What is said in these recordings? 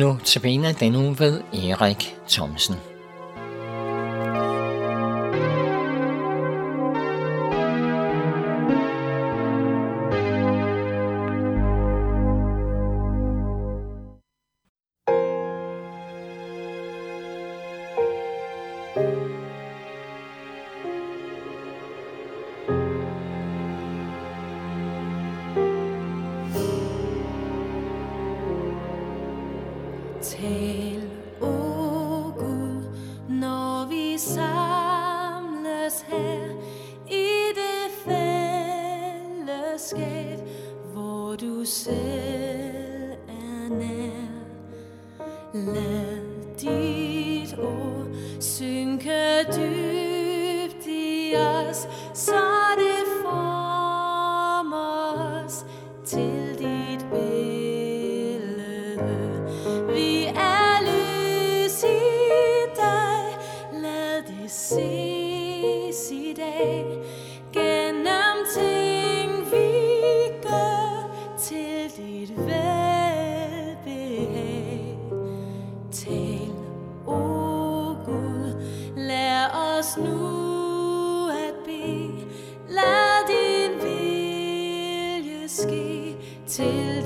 Nu tabiner den uge ved Erik Thomsen. Tal, synke dybt i os, os nu at bede. Lad din vilje ske til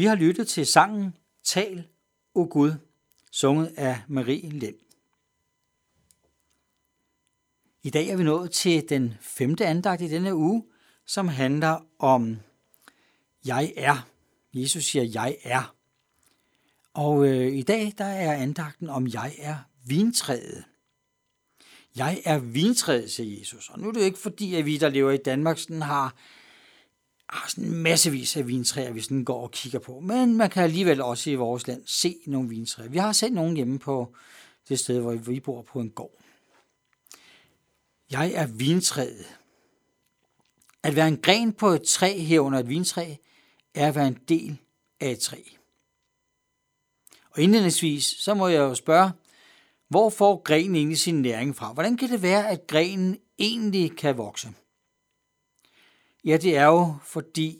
Vi har lyttet til sangen Tal, o Gud, sunget af Marie Lind. I dag er vi nået til den femte andagt i denne uge, som handler om Jeg er. Jesus siger, jeg er. Og øh, i dag der er andagten om Jeg er vintræet. Jeg er vintræet, siger Jesus. Og nu er det jo ikke fordi, at vi, der lever i Danmark, sådan har Ah, sådan massevis af vintræer, vi sådan går og kigger på. Men man kan alligevel også i vores land se nogle vintræer. Vi har set nogle hjemme på det sted, hvor vi bor på en gård. Jeg er vintræet. At være en gren på et træ herunder et vintræ, er at være en del af et træ. Og indledningsvis, så må jeg jo spørge, hvor får grenen egentlig sin næring fra? Hvordan kan det være, at grenen egentlig kan vokse? Ja, det er jo, fordi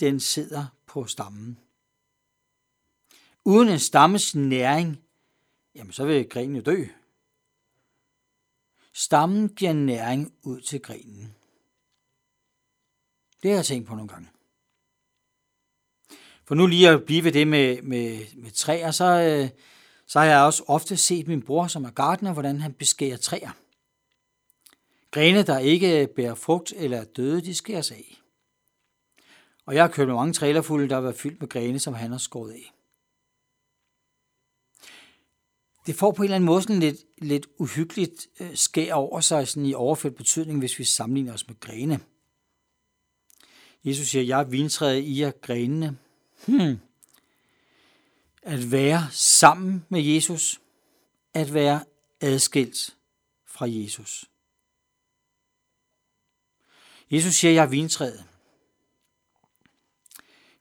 den sidder på stammen. Uden en stammes næring, jamen så vil grenen jo dø. Stammen giver næring ud til grenen. Det har jeg tænkt på nogle gange. For nu lige at blive ved det med, med, med træer, så, øh, så har jeg også ofte set min bror, som er gartner, hvordan han beskærer træer. Grene, der ikke bærer frugt eller er døde, de skæres af. Og jeg har købt mange trailerfulde, der har været fyldt med grene, som han har skåret af. Det får på en eller anden måde sådan lidt, lidt uhyggeligt øh, skær over sig sådan i overført betydning, hvis vi sammenligner os med grene. Jesus siger, jeg er vintræet, I er grenene. Hmm. At være sammen med Jesus, at være adskilt fra Jesus. Jesus siger, jeg er vintræet.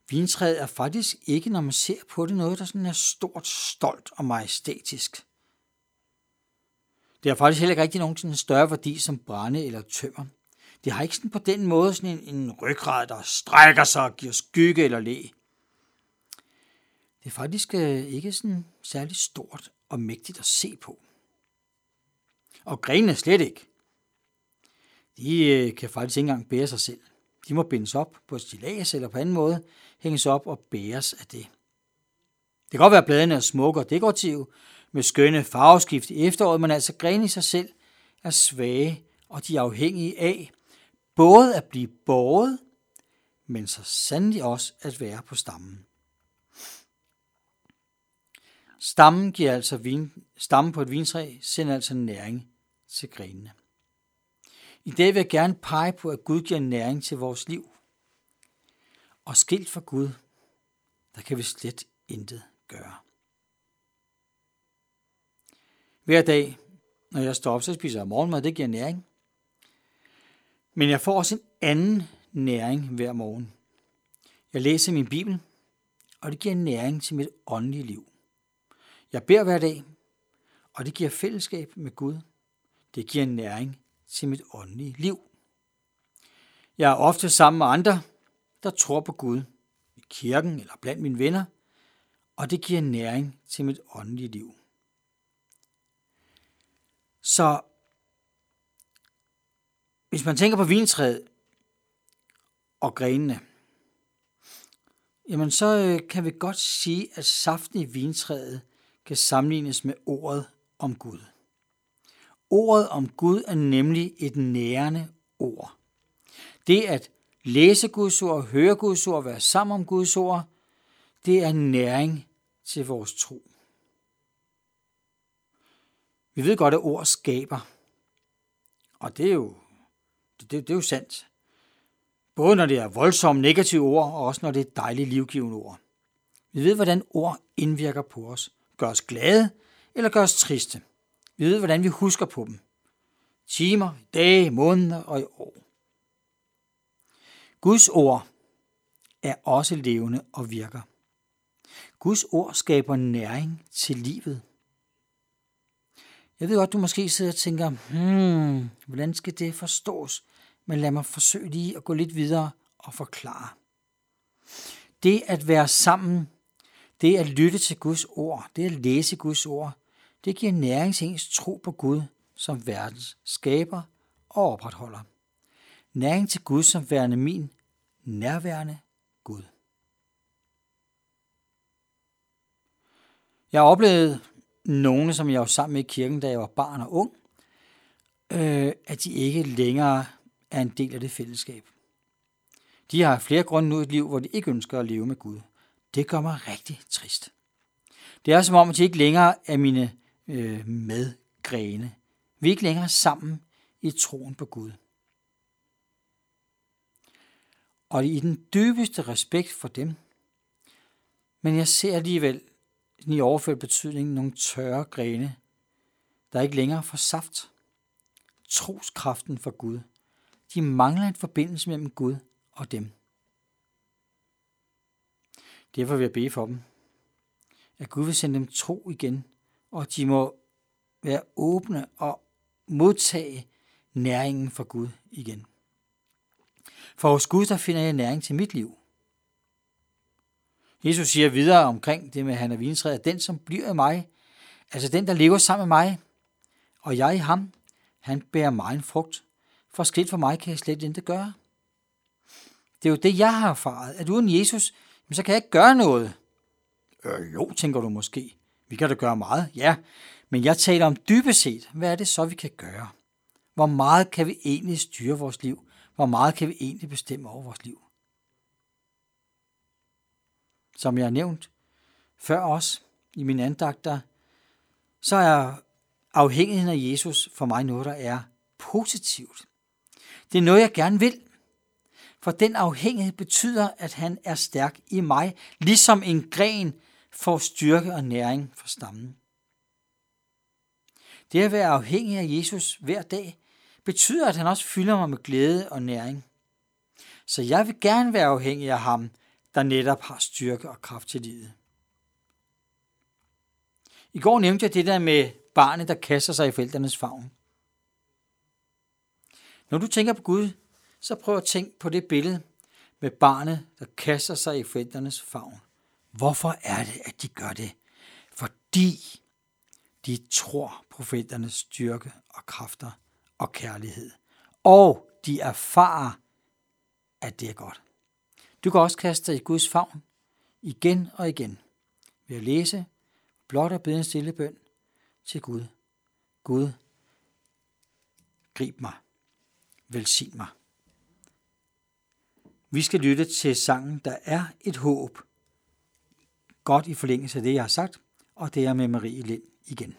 Vintræet er faktisk ikke, når man ser på det, noget, der sådan er stort, stolt og majestætisk. Det har faktisk heller ikke rigtig nogen sådan større værdi som brænde eller tømmer. Det har ikke sådan på den måde sådan en, en ryggrad, der strækker sig og giver skygge eller læ. Det er faktisk øh, ikke sådan særlig stort og mægtigt at se på. Og grenene slet ikke. De øh, kan faktisk ikke engang bære sig selv. De må bindes op på et stilas eller på anden måde, hænges op og bæres af det. Det kan godt være, at bladene er smukke og dekorative, med skønne farveskift i efteråret, men altså grene i sig selv er svage, og de er afhængige af både at blive båret, men så sandelig også at være på stammen. Stammen giver altså vin, stammen på et vintræ sender altså næring til grenene. I dag vil jeg gerne pege på, at Gud giver næring til vores liv. Og skilt fra Gud, der kan vi slet intet gøre. Hver dag, når jeg står op, så spiser jeg morgenmad, det giver næring. Men jeg får også en anden næring hver morgen. Jeg læser min Bibel, og det giver næring til mit åndelige liv. Jeg beder hver dag, og det giver fællesskab med Gud. Det giver næring til mit åndelige liv. Jeg er ofte sammen med andre, der tror på Gud, i kirken eller blandt mine venner, og det giver næring til mit åndelige liv. Så hvis man tænker på vintræet og grenene, jamen så øh, kan vi godt sige, at saften i vintræet kan sammenlignes med ordet om Gud. Ordet om Gud er nemlig et nærende ord. Det at læse Guds ord, høre Guds ord, være sammen om Guds ord, det er næring til vores tro. Vi ved godt, at ord skaber. Og det er jo, det, det, er jo sandt. Både når det er voldsomme negative ord, og også når det er dejlige livgivende ord. Vi ved, hvordan ord indvirker på os. Gør os glade, eller gør os triste. Vi ved, hvordan vi husker på dem. Timer, dage, måneder og i år. Guds ord er også levende og virker. Guds ord skaber næring til livet. Jeg ved godt, du måske sidder og tænker, hmm, hvordan skal det forstås? Men lad mig forsøge lige at gå lidt videre og forklare. Det at være sammen, det at lytte til Guds ord, det at læse Guds ord, det giver næring til ens tro på Gud som verdens skaber og opretholder. Næring til Gud som værende min nærværende Gud. Jeg har oplevet nogle, som jeg var sammen med i kirken, da jeg var barn og ung, øh, at de ikke længere er en del af det fællesskab. De har flere grunde nu i et liv, hvor de ikke ønsker at leve med Gud. Det gør mig rigtig trist. Det er som om, at de ikke længere er mine øh, medgrene. Vi er ikke længere sammen i troen på Gud. Og i den dybeste respekt for dem. Men jeg ser alligevel i overført betydning nogle tørre grene, der ikke længere får saft. Troskraften for Gud. De mangler en forbindelse mellem Gud og dem. Derfor vil jeg bede for dem. at Gud vil sende dem tro igen, og de må være åbne og modtage næringen fra Gud igen. For hos Gud, der finder jeg næring til mit liv. Jesus siger videre omkring det med han er vintræet, at den, som bliver i mig, altså den, der lever sammen med mig, og jeg i ham, han bærer mig en frugt, for skridt for mig kan jeg slet ikke gøre. Det er jo det, jeg har erfaret, at uden Jesus, så kan jeg ikke gøre noget. Øh, jo, tænker du måske. Vi kan da gøre meget, ja. Men jeg taler om dybest set, hvad er det så, vi kan gøre? Hvor meget kan vi egentlig styre vores liv? Hvor meget kan vi egentlig bestemme over vores liv? Som jeg har nævnt før os i mine andagter, så er afhængigheden af Jesus for mig noget, der er positivt. Det er noget, jeg gerne vil. For den afhængighed betyder, at han er stærk i mig, ligesom en gren får styrke og næring fra stammen. Det at være afhængig af Jesus hver dag, betyder, at han også fylder mig med glæde og næring. Så jeg vil gerne være afhængig af ham, der netop har styrke og kraft til livet. I går nævnte jeg det der med barnet, der kaster sig i forældrenes favn. Når du tænker på Gud, så prøv at tænke på det billede med barnet, der kaster sig i forældrenes favn. Hvorfor er det, at de gør det? Fordi de tror på styrke og kræfter og kærlighed. Og de erfarer, at det er godt. Du kan også kaste dig i Guds favn igen og igen ved at læse, blot og bede en stille bøn til Gud. Gud, grib mig. Velsign mig. Vi skal lytte til sangen, der er et håb. Godt i forlængelse af det, jeg har sagt, og det er med Marie Lind igen.